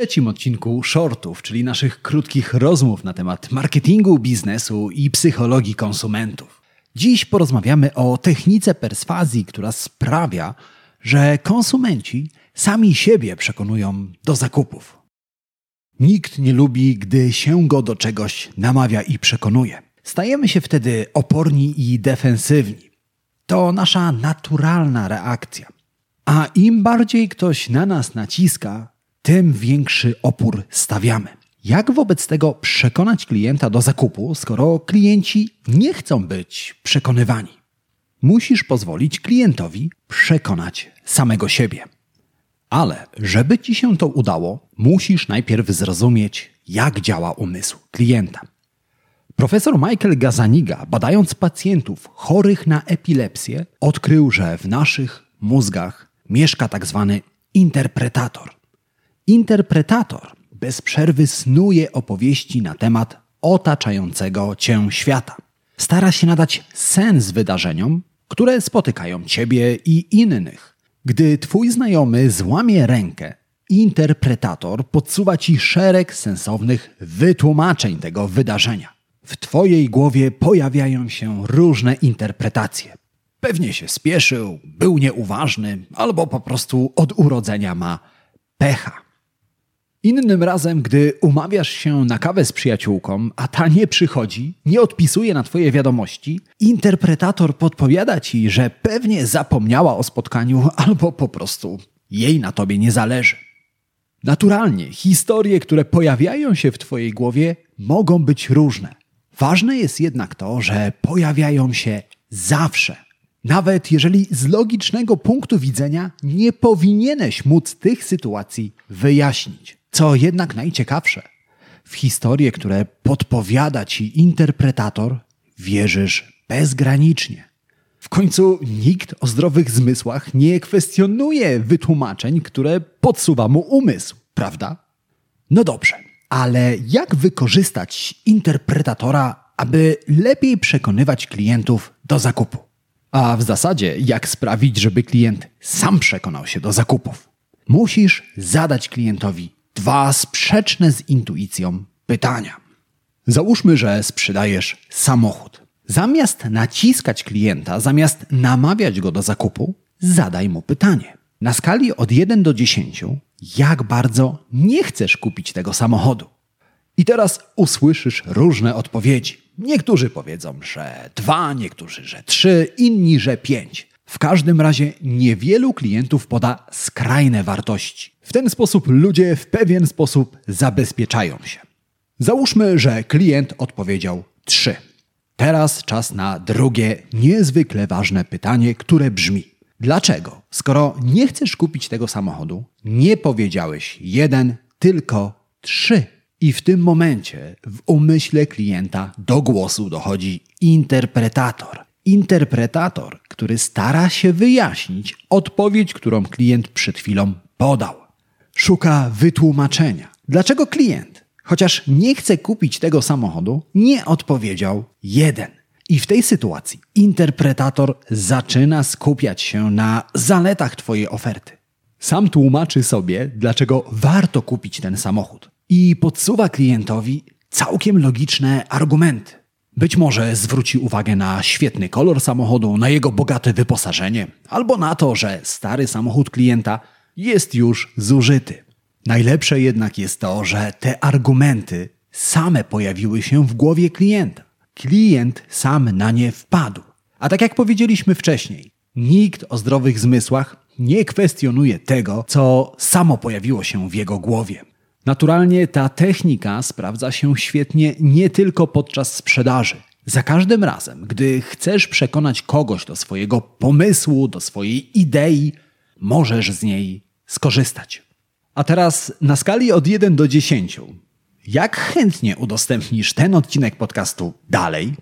trzecim odcinku shortów, czyli naszych krótkich rozmów na temat marketingu, biznesu i psychologii konsumentów. Dziś porozmawiamy o technice perswazji, która sprawia, że konsumenci sami siebie przekonują do zakupów. Nikt nie lubi, gdy się go do czegoś namawia i przekonuje. Stajemy się wtedy oporni i defensywni. To nasza naturalna reakcja. A im bardziej ktoś na nas naciska, tym większy opór stawiamy. Jak wobec tego przekonać klienta do zakupu, skoro klienci nie chcą być przekonywani? Musisz pozwolić klientowi przekonać samego siebie. Ale żeby ci się to udało, musisz najpierw zrozumieć, jak działa umysł klienta. Profesor Michael Gazaniga, badając pacjentów chorych na epilepsję, odkrył, że w naszych mózgach mieszka tak zwany interpretator. Interpretator bez przerwy snuje opowieści na temat otaczającego cię świata. Stara się nadać sens wydarzeniom, które spotykają ciebie i innych. Gdy twój znajomy złamie rękę, interpretator podsuwa ci szereg sensownych wytłumaczeń tego wydarzenia. W twojej głowie pojawiają się różne interpretacje. Pewnie się spieszył, był nieuważny, albo po prostu od urodzenia ma pecha. Innym razem, gdy umawiasz się na kawę z przyjaciółką, a ta nie przychodzi, nie odpisuje na Twoje wiadomości, interpretator podpowiada Ci, że pewnie zapomniała o spotkaniu albo po prostu jej na Tobie nie zależy. Naturalnie, historie, które pojawiają się w Twojej głowie, mogą być różne. Ważne jest jednak to, że pojawiają się zawsze. Nawet jeżeli z logicznego punktu widzenia nie powinieneś móc tych sytuacji wyjaśnić. Co jednak najciekawsze, w historie, które podpowiada ci interpretator, wierzysz bezgranicznie. W końcu nikt o zdrowych zmysłach nie kwestionuje wytłumaczeń, które podsuwa mu umysł, prawda? No dobrze, ale jak wykorzystać interpretatora, aby lepiej przekonywać klientów do zakupu? A w zasadzie, jak sprawić, żeby klient sam przekonał się do zakupów? Musisz zadać klientowi dwa sprzeczne z intuicją pytania. Załóżmy, że sprzedajesz samochód. Zamiast naciskać klienta, zamiast namawiać go do zakupu, zadaj mu pytanie. Na skali od 1 do 10, jak bardzo nie chcesz kupić tego samochodu? I teraz usłyszysz różne odpowiedzi. Niektórzy powiedzą, że dwa, niektórzy, że trzy, inni, że pięć. W każdym razie niewielu klientów poda skrajne wartości. W ten sposób ludzie w pewien sposób zabezpieczają się. Załóżmy, że klient odpowiedział 3. Teraz czas na drugie, niezwykle ważne pytanie, które brzmi: Dlaczego, skoro nie chcesz kupić tego samochodu, nie powiedziałeś jeden, tylko trzy? I w tym momencie w umyśle klienta do głosu dochodzi interpretator. Interpretator, który stara się wyjaśnić odpowiedź, którą klient przed chwilą podał. Szuka wytłumaczenia. Dlaczego klient, chociaż nie chce kupić tego samochodu, nie odpowiedział jeden. I w tej sytuacji interpretator zaczyna skupiać się na zaletach Twojej oferty. Sam tłumaczy sobie, dlaczego warto kupić ten samochód i podsuwa klientowi całkiem logiczne argumenty. Być może zwróci uwagę na świetny kolor samochodu, na jego bogate wyposażenie, albo na to, że stary samochód klienta jest już zużyty. Najlepsze jednak jest to, że te argumenty same pojawiły się w głowie klienta. Klient sam na nie wpadł. A tak jak powiedzieliśmy wcześniej, nikt o zdrowych zmysłach nie kwestionuje tego, co samo pojawiło się w jego głowie. Naturalnie ta technika sprawdza się świetnie nie tylko podczas sprzedaży. Za każdym razem, gdy chcesz przekonać kogoś do swojego pomysłu, do swojej idei, możesz z niej skorzystać. A teraz na skali od 1 do 10. Jak chętnie udostępnisz ten odcinek podcastu dalej?